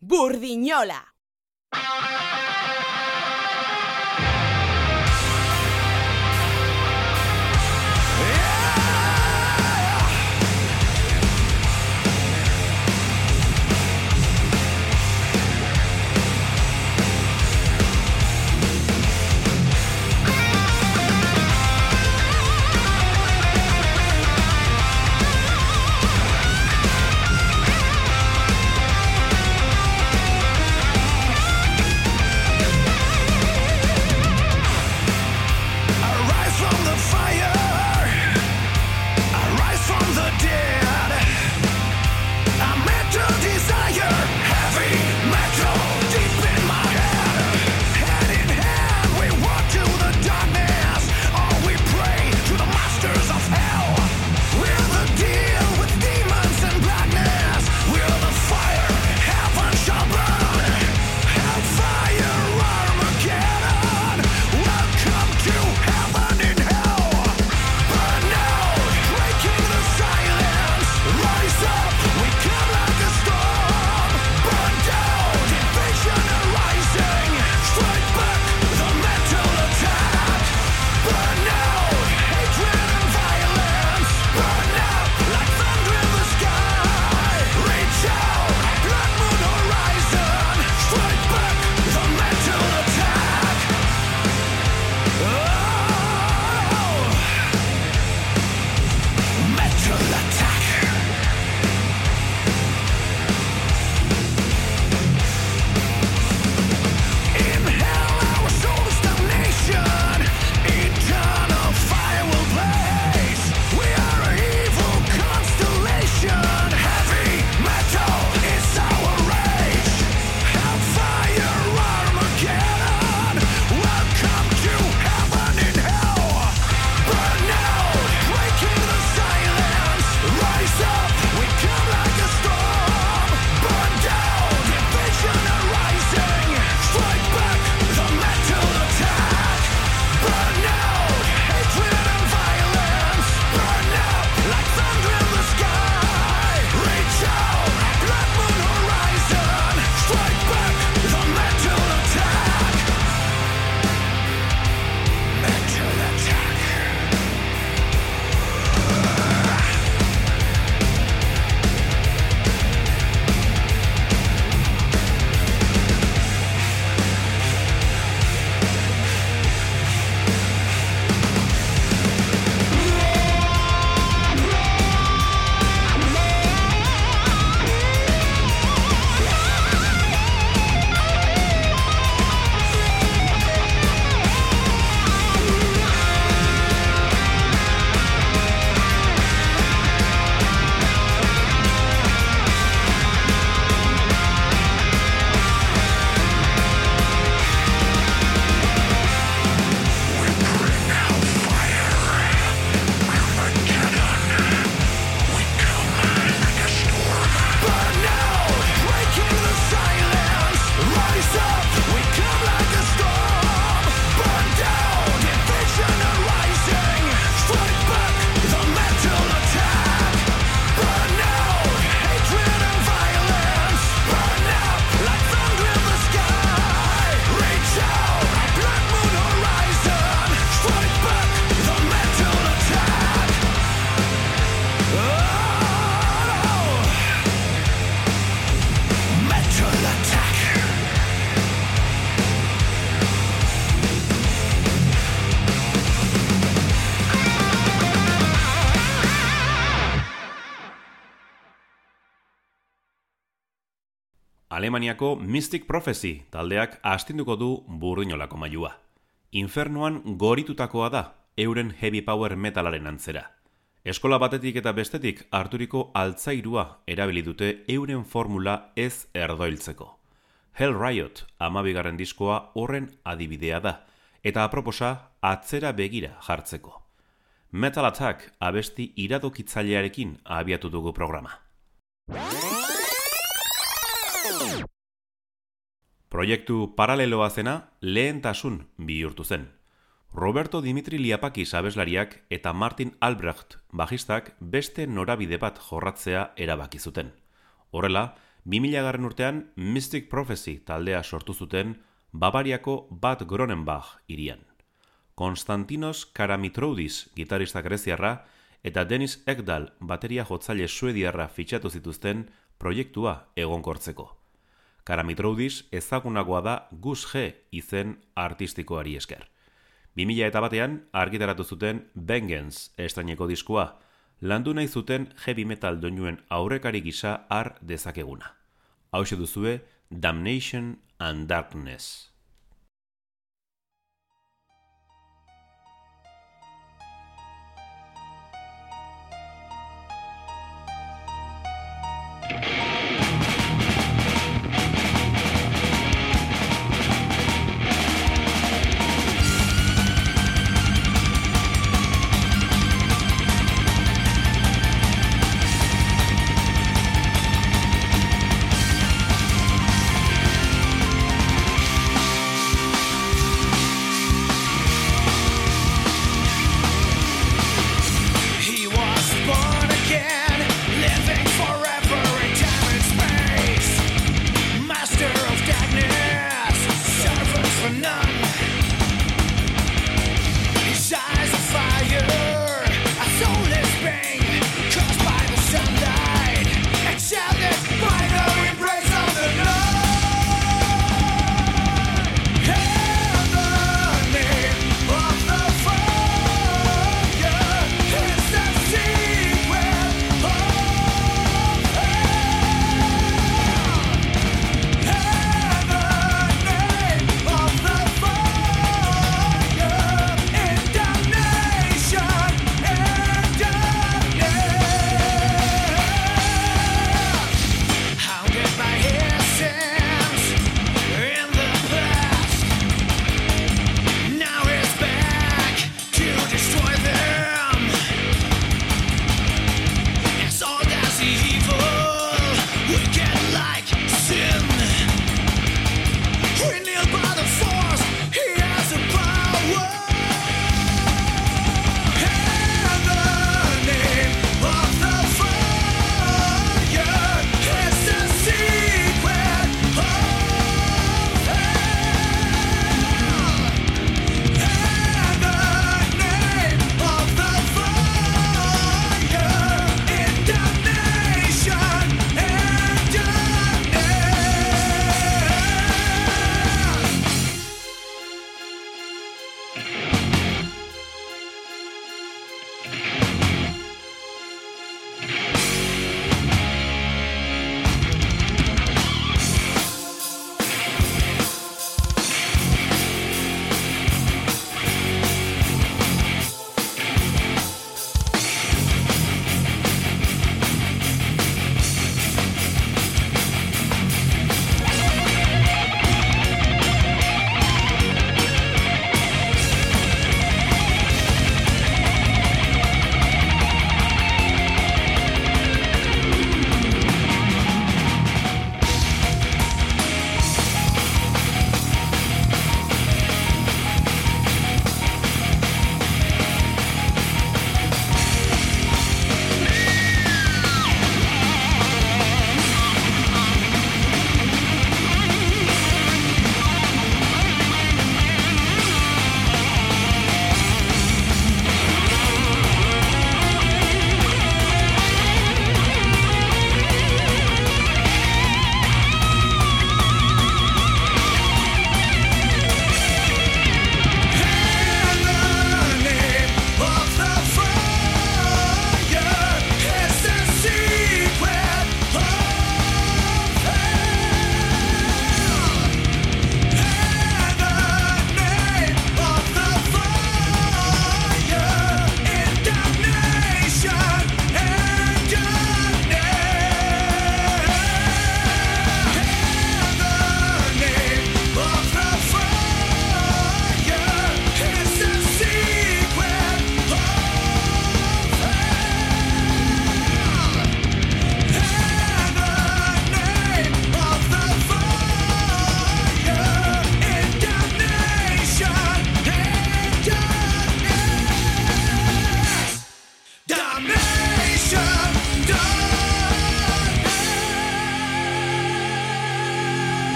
Burdiñola. Alemaniako Mystic Prophecy taldeak astinduko du burrinolako mailua. Infernuan goritutakoa da euren heavy power metalaren antzera. Eskola batetik eta bestetik harturiko altzairua erabili dute euren formula ez erdoiltzeko. Hell Riot amabigarren diskoa horren adibidea da, eta aproposa atzera begira jartzeko. Metal Attack abesti iradokitzailearekin abiatu dugu programa. Proiektu paraleloa zena lehentasun bihurtu zen. Roberto Dimitri Liapakis abeslariak eta Martin Albrecht bajistak beste norabide bat jorratzea erabaki zuten. Horrela, 2000 garren urtean Mystic Prophecy taldea sortu zuten Bavariako Bad Gronenbach irian. Konstantinos Karamitroudis gitarista greziarra eta Denis Ekdal bateria jotzaile suediarra fitxatu zituzten proiektua egonkortzeko. Karamitroudis ezagunagoa da Gus G izen artistikoari esker. 2000 eta batean argitaratu zuten Vengeance estaineko diskua, landu nahi zuten heavy metal doinuen aurrekari gisa har dezakeguna. Hau duzue Damnation and Darkness.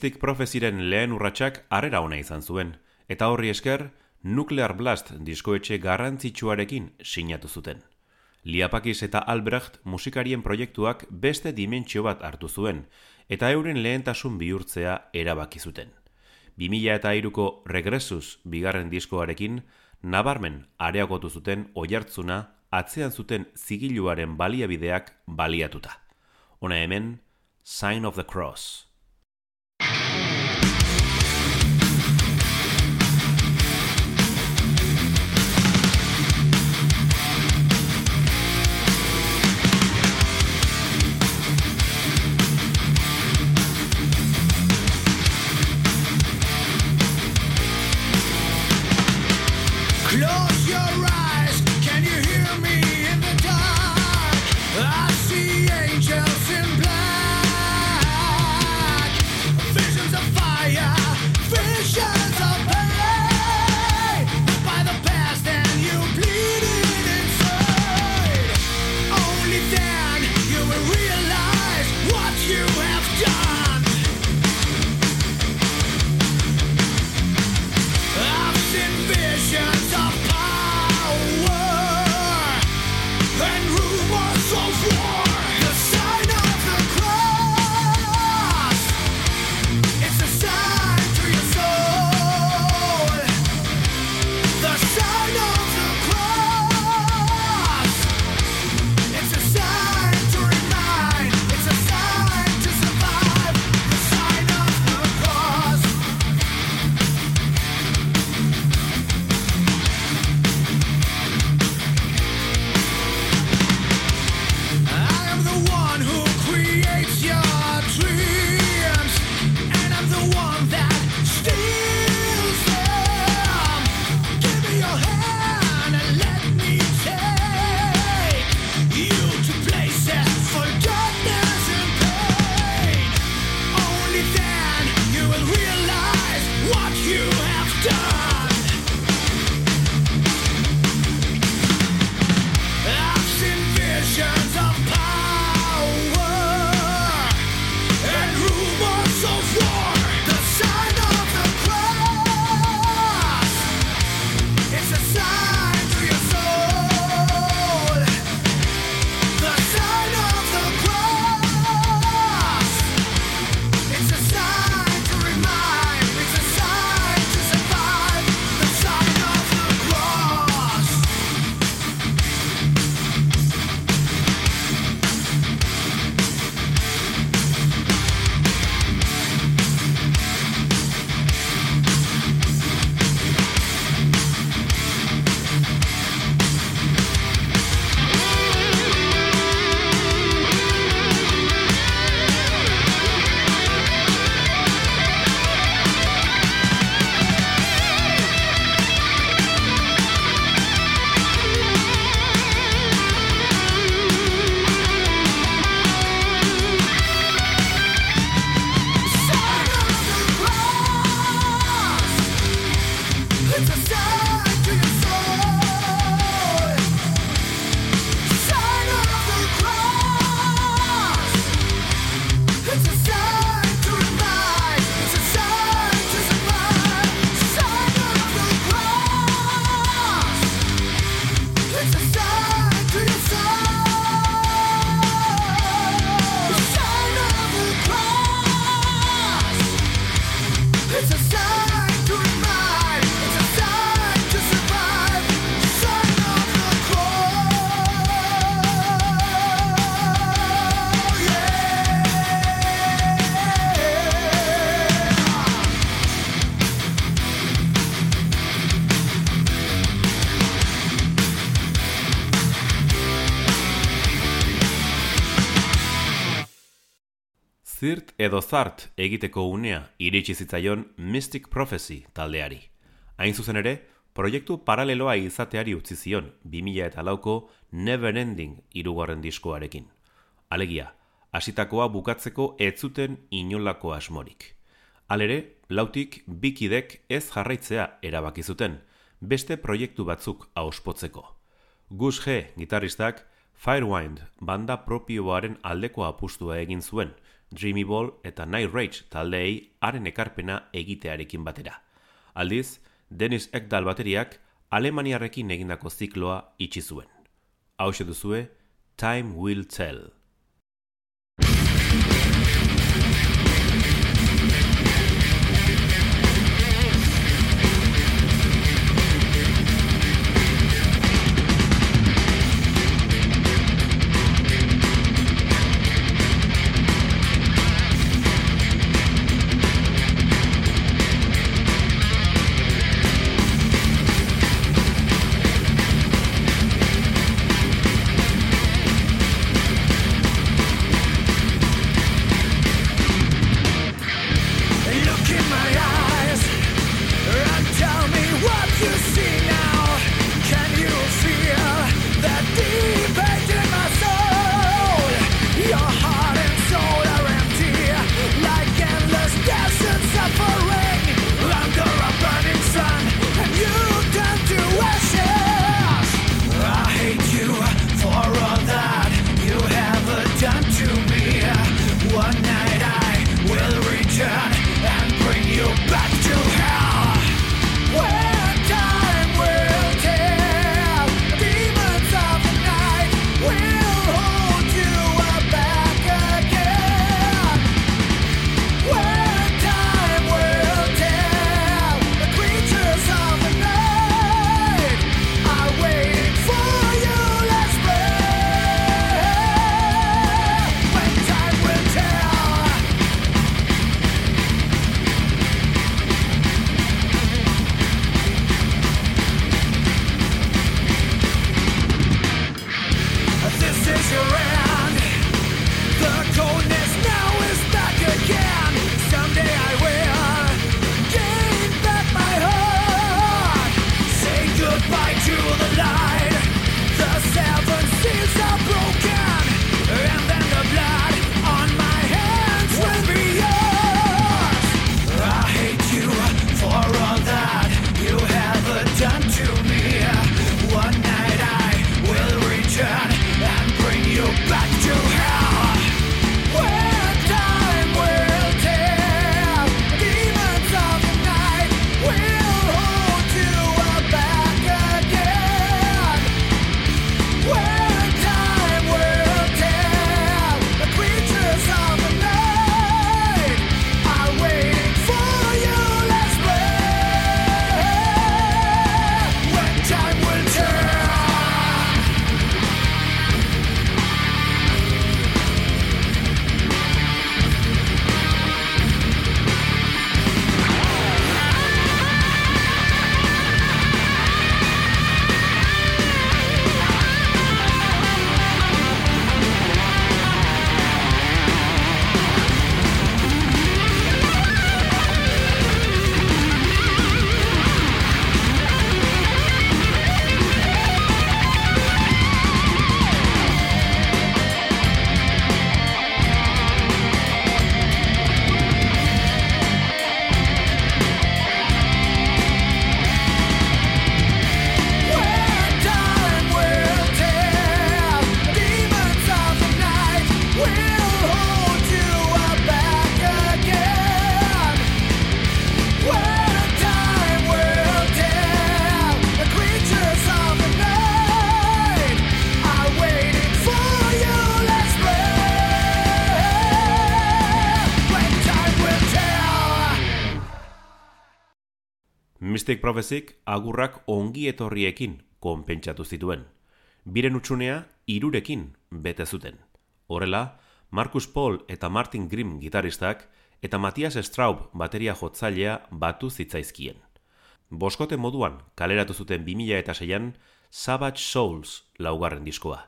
Mystic Prophecyren lehen urratsak harrera ona izan zuen, eta horri esker, Nuclear Blast diskoetxe garrantzitsuarekin sinatu zuten. Liapakis eta Albrecht musikarien proiektuak beste dimentsio bat hartu zuen, eta euren lehentasun bihurtzea erabaki zuten. 2000 eta iruko regresus bigarren diskoarekin, nabarmen areagotu zuten oiartzuna atzean zuten zigiluaren baliabideak baliatuta. Hona hemen, Sign of the Cross. you edo zart egiteko unea iritsi zitzaion Mystic Prophecy taldeari. Hain zuzen ere, proiektu paraleloa izateari utzi zion 2000 eta lauko Never Ending irugarren diskoarekin. Alegia, hasitakoa bukatzeko ez zuten inolako asmorik. Alere, lautik bikidek ez jarraitzea erabaki zuten, beste proiektu batzuk auspotzeko. Gus G. gitarristak Firewind banda propioaren aldeko apustua egin zuen, Dreamy Ball eta Night Rage taldeei haren ekarpena egitearekin batera. Aldiz, Dennis Ekdal bateriak Alemaniarrekin egindako zikloa itxi zuen. Hau duzue, Time Will Tell. Mystic Prophecyk agurrak ongi etorriekin konpentsatu zituen. Biren utxunea irurekin bete zuten. Horrela, Marcus Paul eta Martin Grimm gitaristak eta Matthias Straub bateria jotzailea batu zitzaizkien. Boskote moduan kaleratu zuten 2006an Savage Souls laugarren diskoa.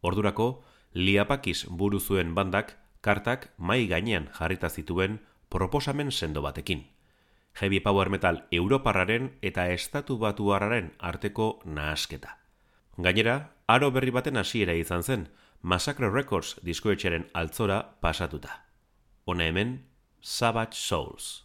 Ordurako, liapakis buru zuen bandak kartak mai gainean jarrita zituen proposamen sendo batekin heavy power metal europarraren eta estatu batuarraren arteko nahasketa. Gainera, aro berri baten hasiera izan zen, Massacre Records diskoetxeren altzora pasatuta. Hona hemen, Savage Souls.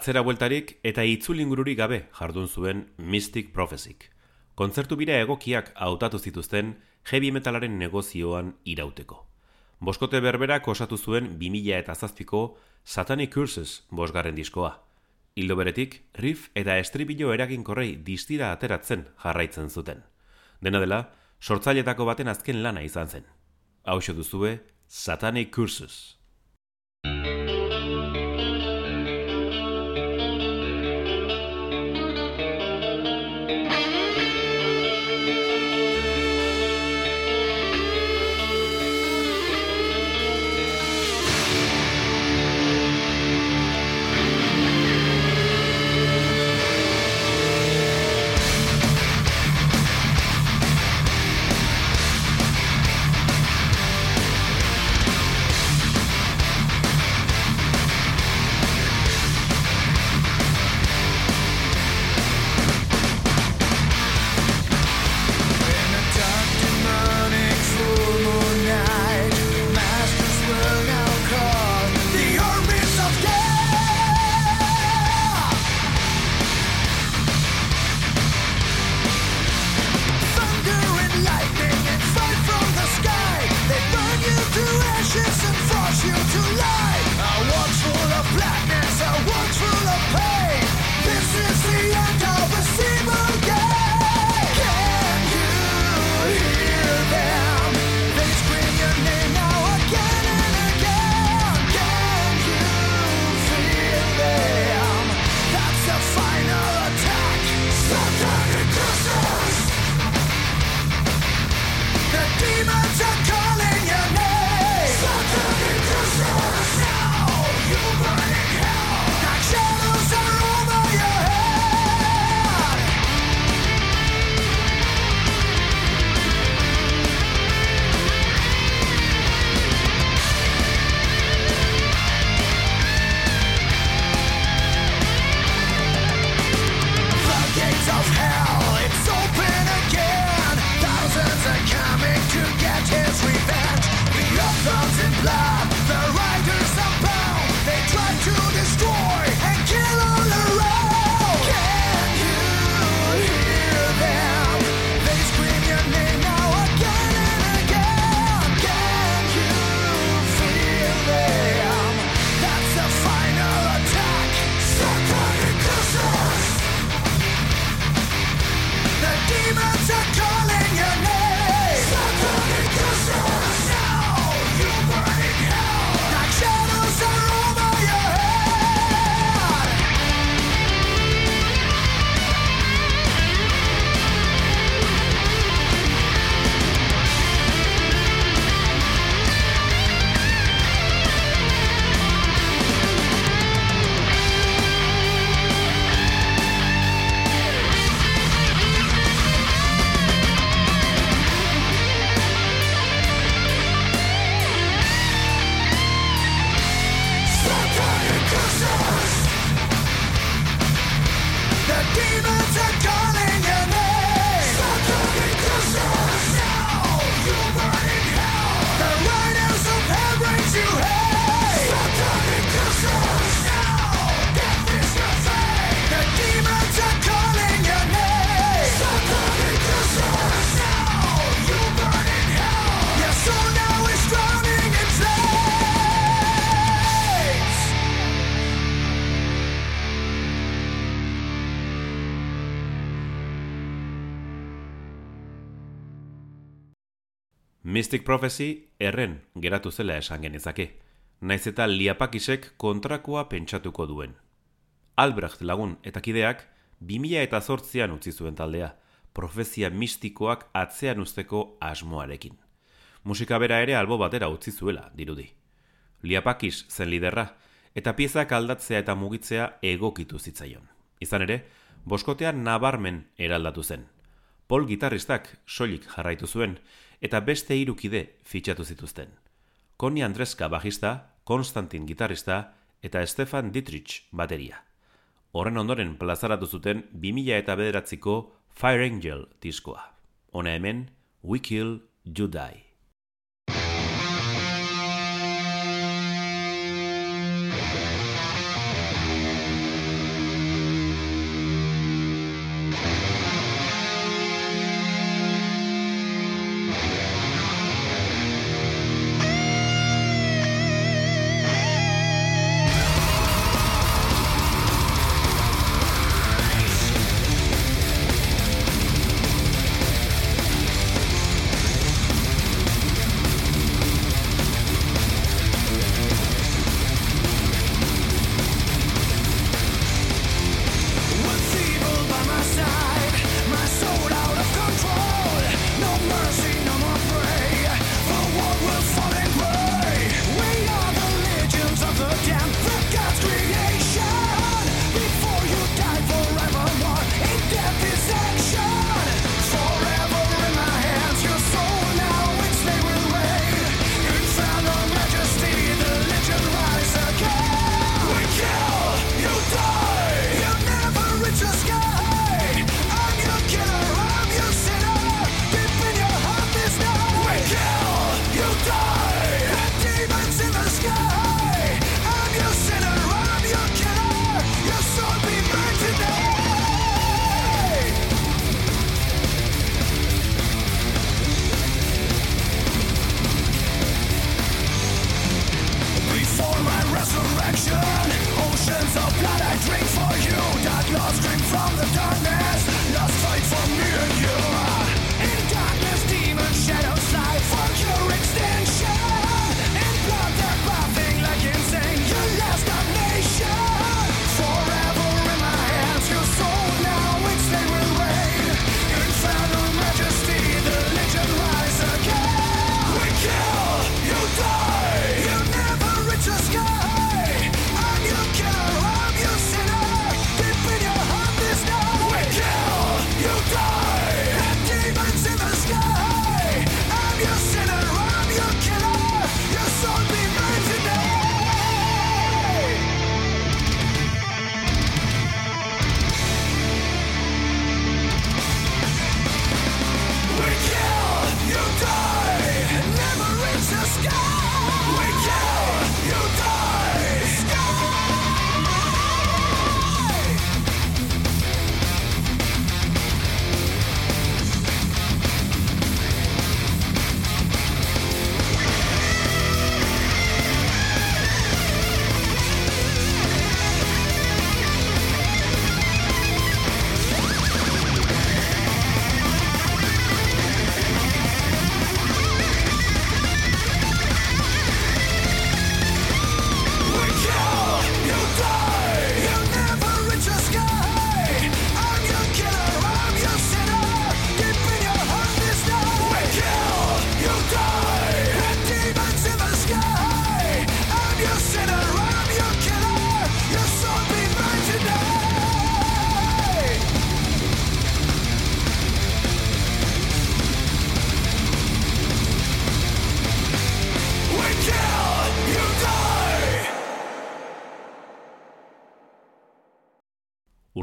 Atzera bueltarik eta itzulingururik gabe jardun zuen Mystic Prophecyk. Kontzertu bira egokiak hautatu zituzten heavy metalaren negozioan irauteko. Boskote berberak osatu zuen 2000 eta zazpiko Satanic Curses bosgarren diskoa. Hildo beretik, riff eta estribilo eraginkorrei distira ateratzen jarraitzen zuten. Dena dela, sortzailetako baten azken lana izan zen. Hau duzue, Satanic Curses. you to love. Mystic Prophecy erren geratu zela esan genezake, naiz eta liapakisek kontrakoa pentsatuko duen. Albrecht lagun eta kideak 2000 eta zortzian utzi zuen taldea, profezia mistikoak atzean usteko asmoarekin. Musika bera ere albo batera utzi zuela, dirudi. Liapakis zen liderra, eta piezak aldatzea eta mugitzea egokitu zitzaion. Izan ere, boskotean nabarmen eraldatu zen. Pol gitarristak soilik jarraitu zuen, eta beste irukide fitxatu zituzten. Koni Andreska bajista, Konstantin gitarista eta Stefan Dietrich bateria. Horren ondoren plazaratu zuten 2000 eta bederatziko Fire Angel diskoa. Hona hemen, We Kill, You Die.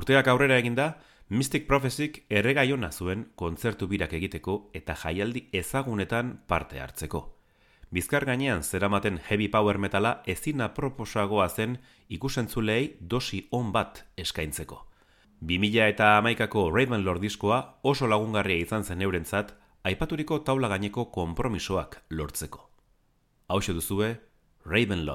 Urteak aurrera eginda, Mystic Prophecyk erregaiona zuen kontzertu birak egiteko eta jaialdi ezagunetan parte hartzeko. Bizkar gainean zeramaten heavy power metala ezina proposagoa zen ikusentzulei dosi on bat eskaintzeko. 2000 eta amaikako Raven Lord diskoa oso lagungarria izan zen eurentzat, aipaturiko taula gaineko konpromisoak lortzeko. Hau duzue, Raven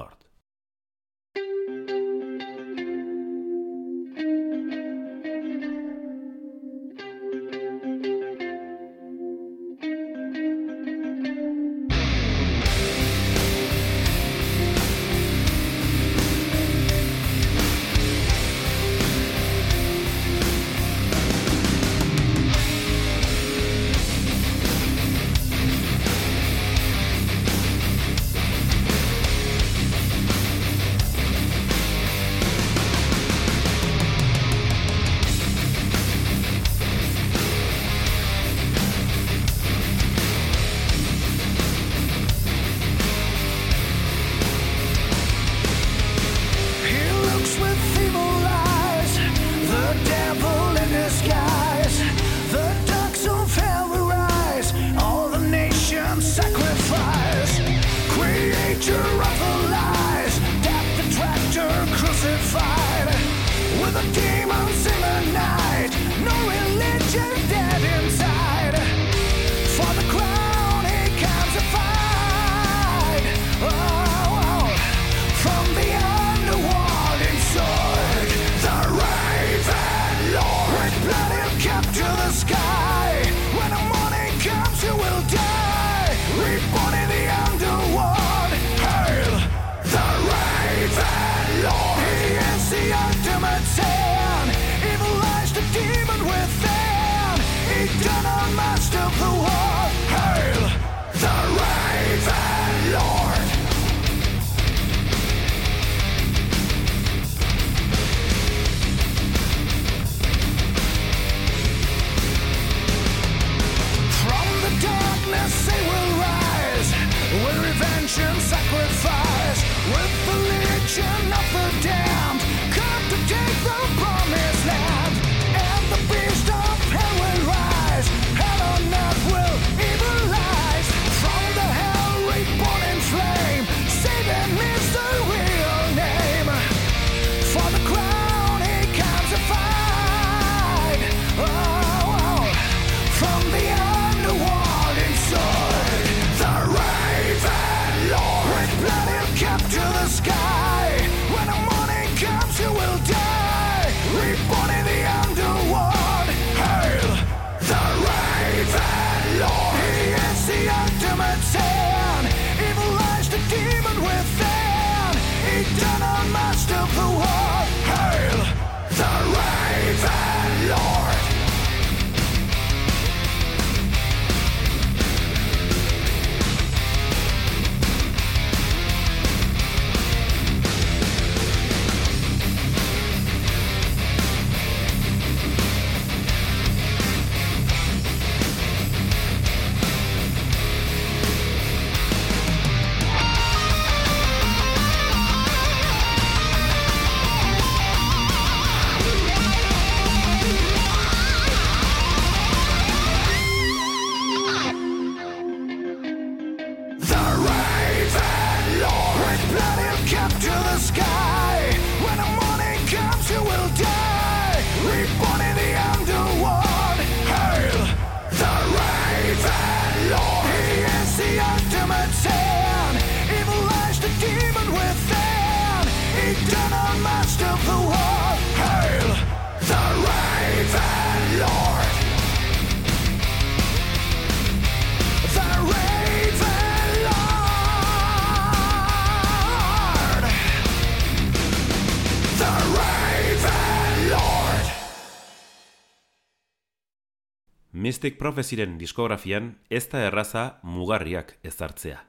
Mystic Prophecyren diskografian ez da erraza mugarriak ezartzea.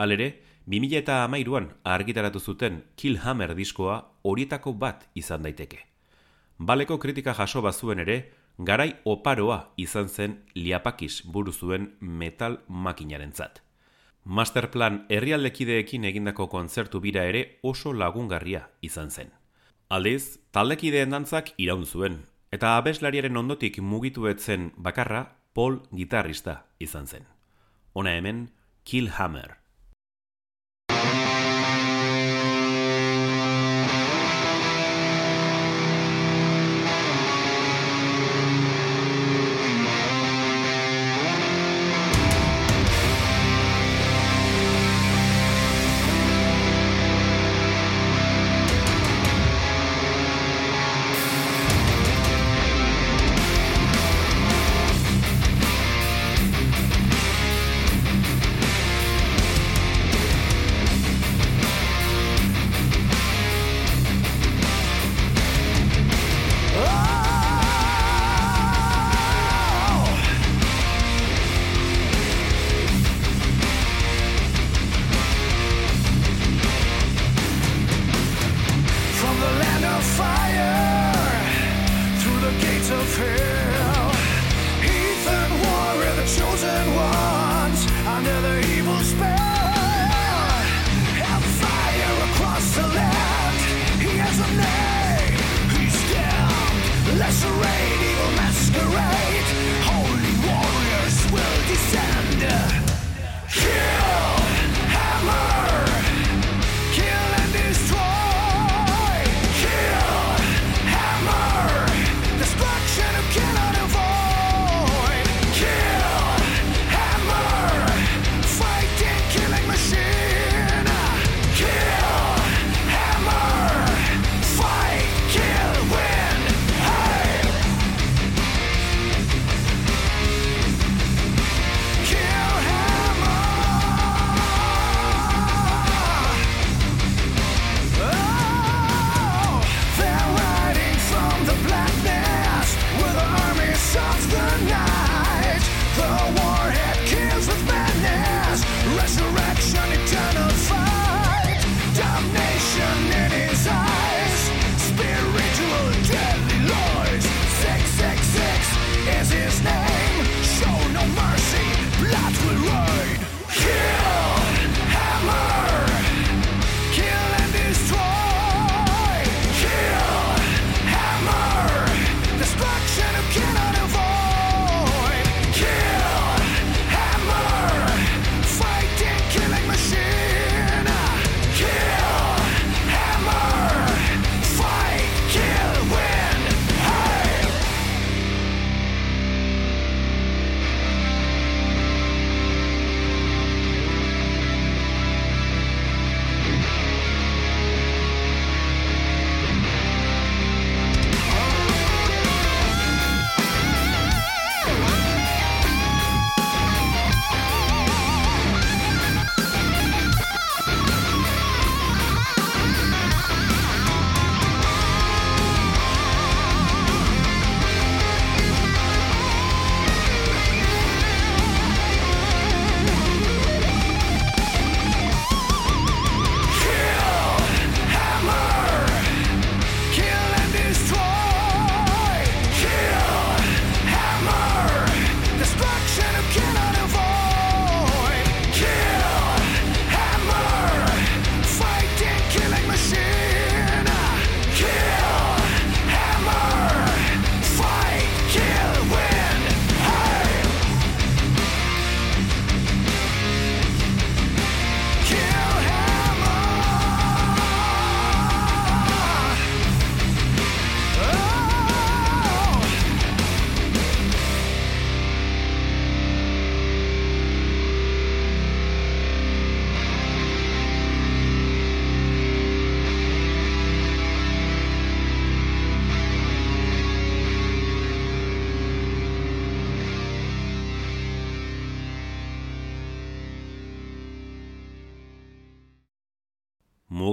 Halere, 2000 eta amairuan argitaratu zuten Killhammer diskoa horietako bat izan daiteke. Baleko kritika jaso bazuen ere, garai oparoa izan zen liapakis buru zuen metal makinaren zat. Masterplan herrialdekideekin egindako kontzertu bira ere oso lagungarria izan zen. Aldiz, taldekideen dantzak iraun zuen, Eta abeslariaren ondotik mugitu bakarra Paul gitarrista izan zen. Hona hemen, Killhammer.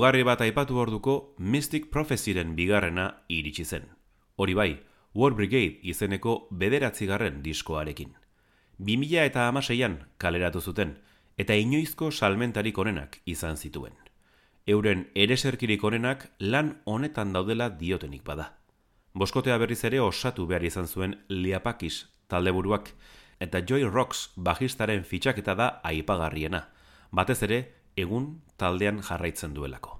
Mugarri bat aipatu orduko Mystic Prophecyren bigarrena iritsi zen. Hori bai, War Brigade izeneko bederatzigarren diskoarekin. 2000 eta amaseian kaleratu zuten, eta inoizko salmentarik onenak izan zituen. Euren ereserkirik onenak lan honetan daudela diotenik bada. Boskotea berriz ere osatu behar izan zuen Liapakis taldeburuak eta Joy Rocks bajistaren fitxaketa da aipagarriena. Batez ere, egun taldean jarraitzen duelako.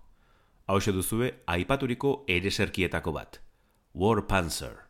Hau duzue aipaturiko ereserkietako bat. War Panzer.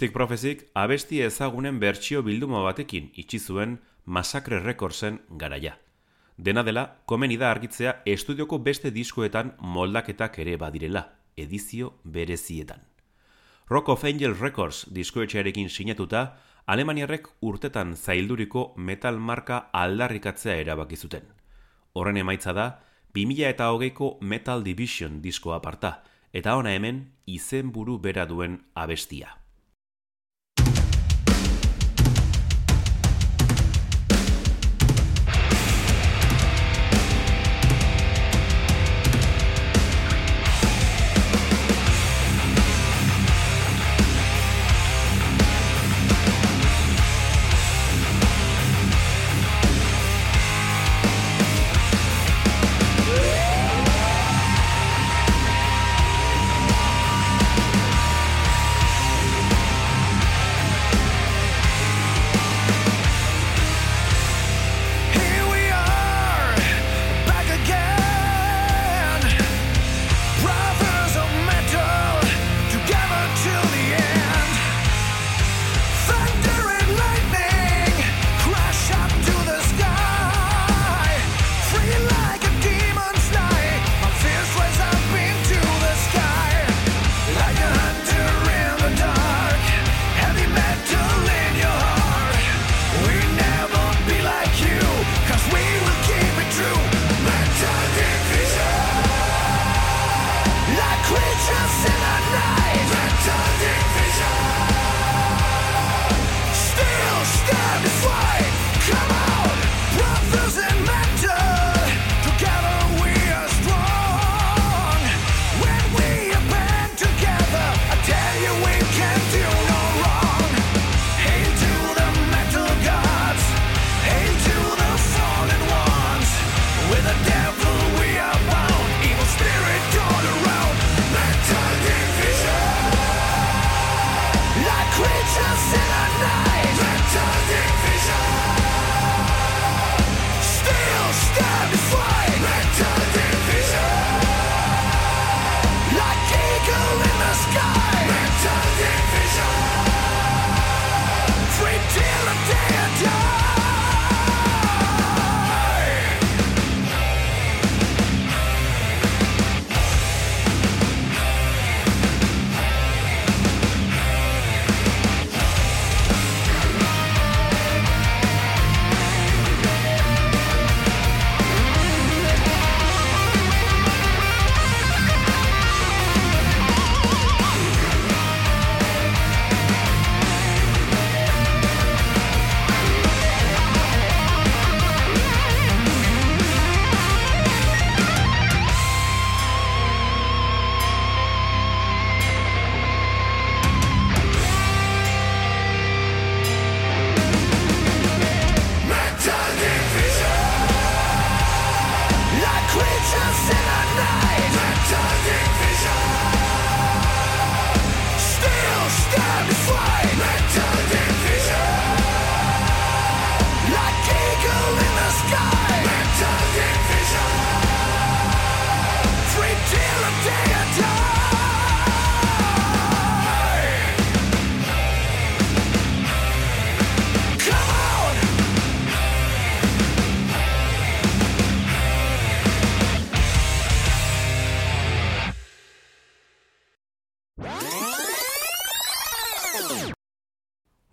Mystic Prophecyk abesti ezagunen bertsio bilduma batekin itxi zuen Massacre Recordsen garaia. Dena dela, komeni da argitzea estudioko beste diskoetan moldaketak ere badirela, edizio berezietan. Rock of Angel Records diskoetxearekin sinatuta, Alemaniarrek urtetan zailduriko metal marka aldarrikatzea erabaki zuten. Horren emaitza da, 2000 eta hogeiko Metal Division diskoa aparta, eta ona hemen izenburu bera duen abestia.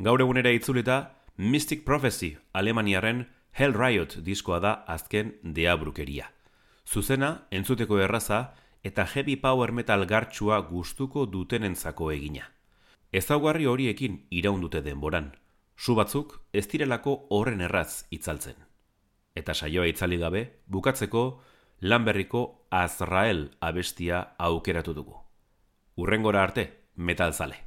Gaur egunera itzulita, Mystic Prophecy Alemaniaren Hell Riot diskoa da azken deabrukeria. Zuzena, entzuteko erraza, eta heavy power metal gartxua gustuko dutenentzako egina. Ezaugarri horiekin iraundute denboran, zu batzuk ez direlako horren erraz itzaltzen. Eta saioa itzali gabe, bukatzeko, Lanberriko Azrael abestia aukeratu dugu. Urrengora arte, metal zale.